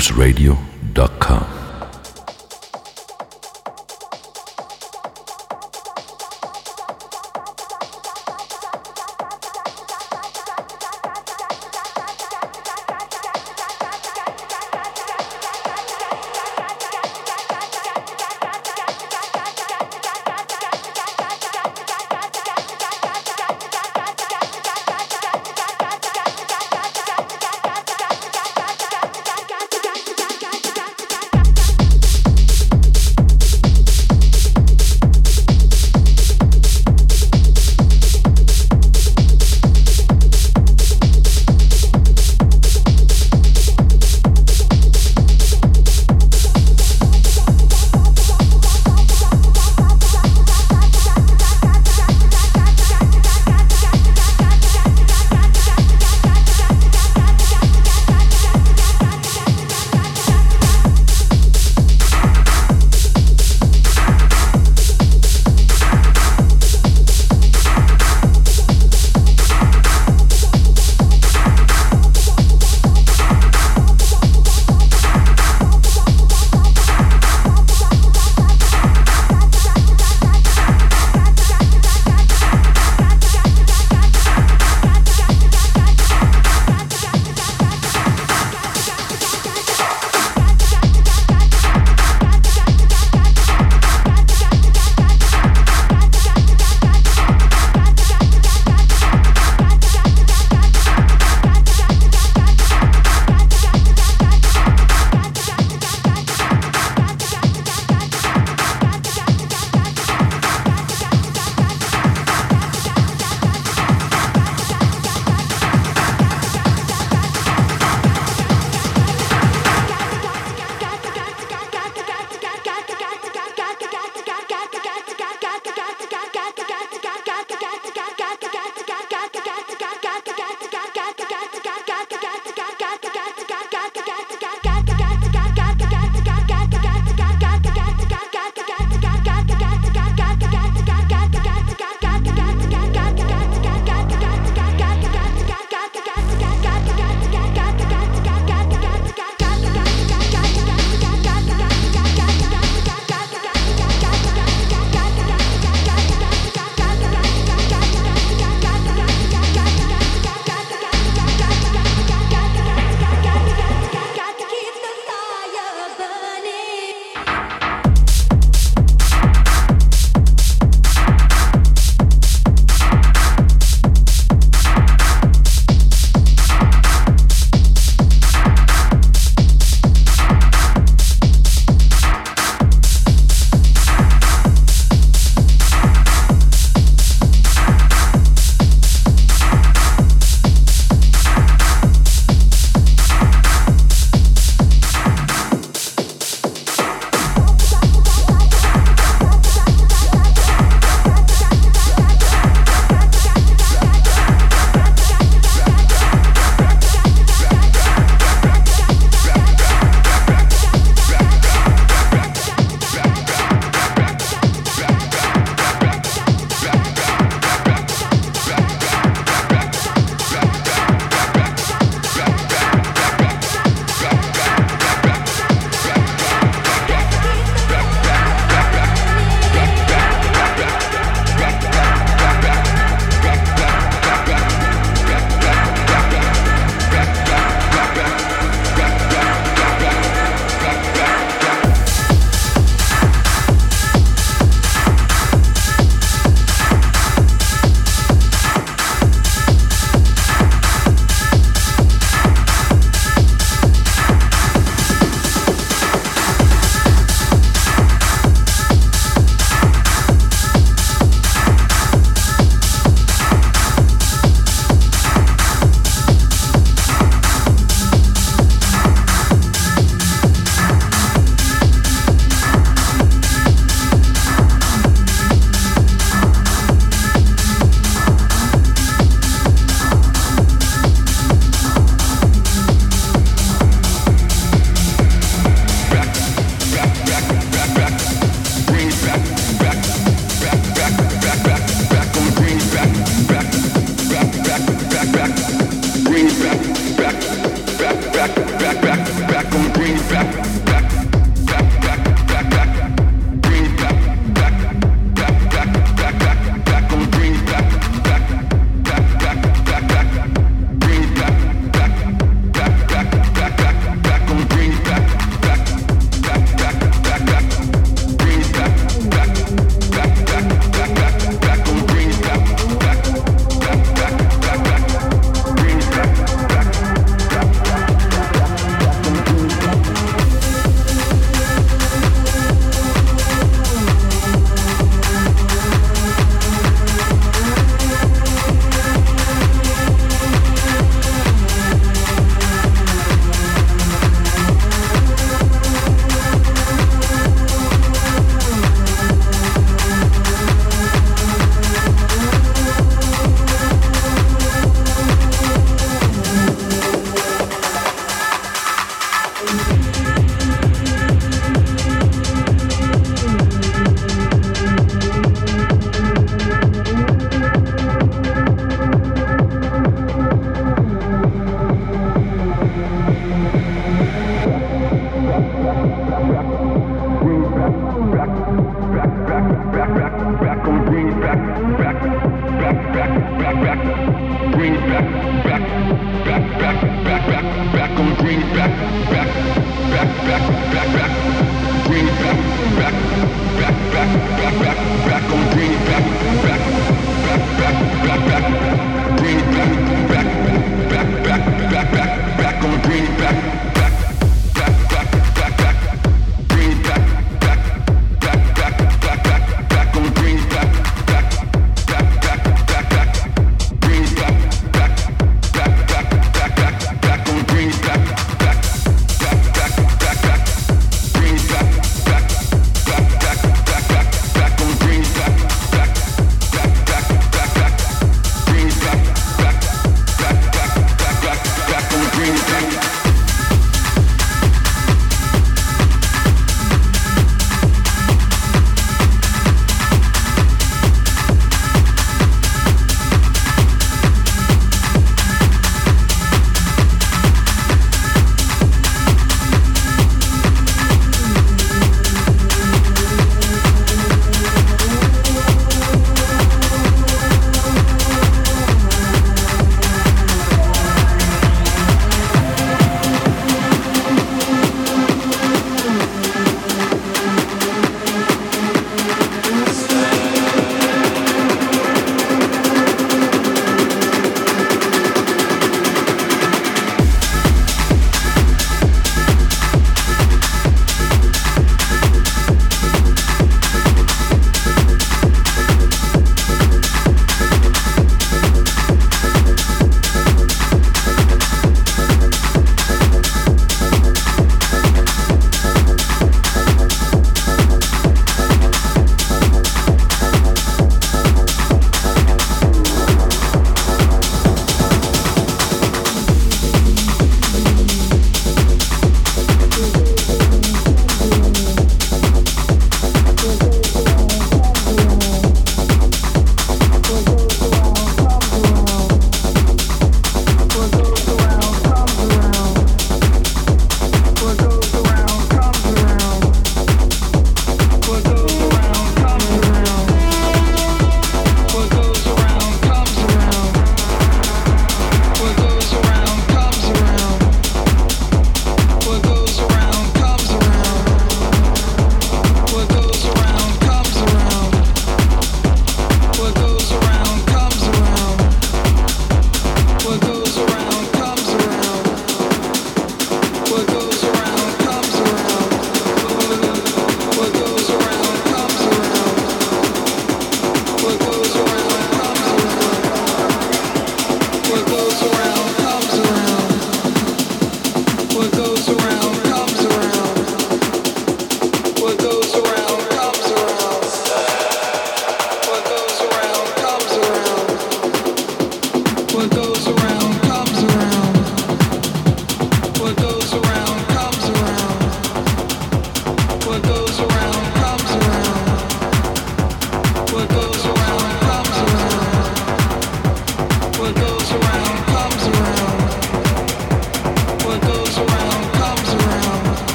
loopsradio.com.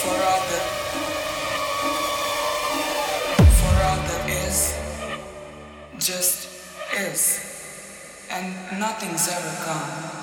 for other for other is just is and nothing's ever gone.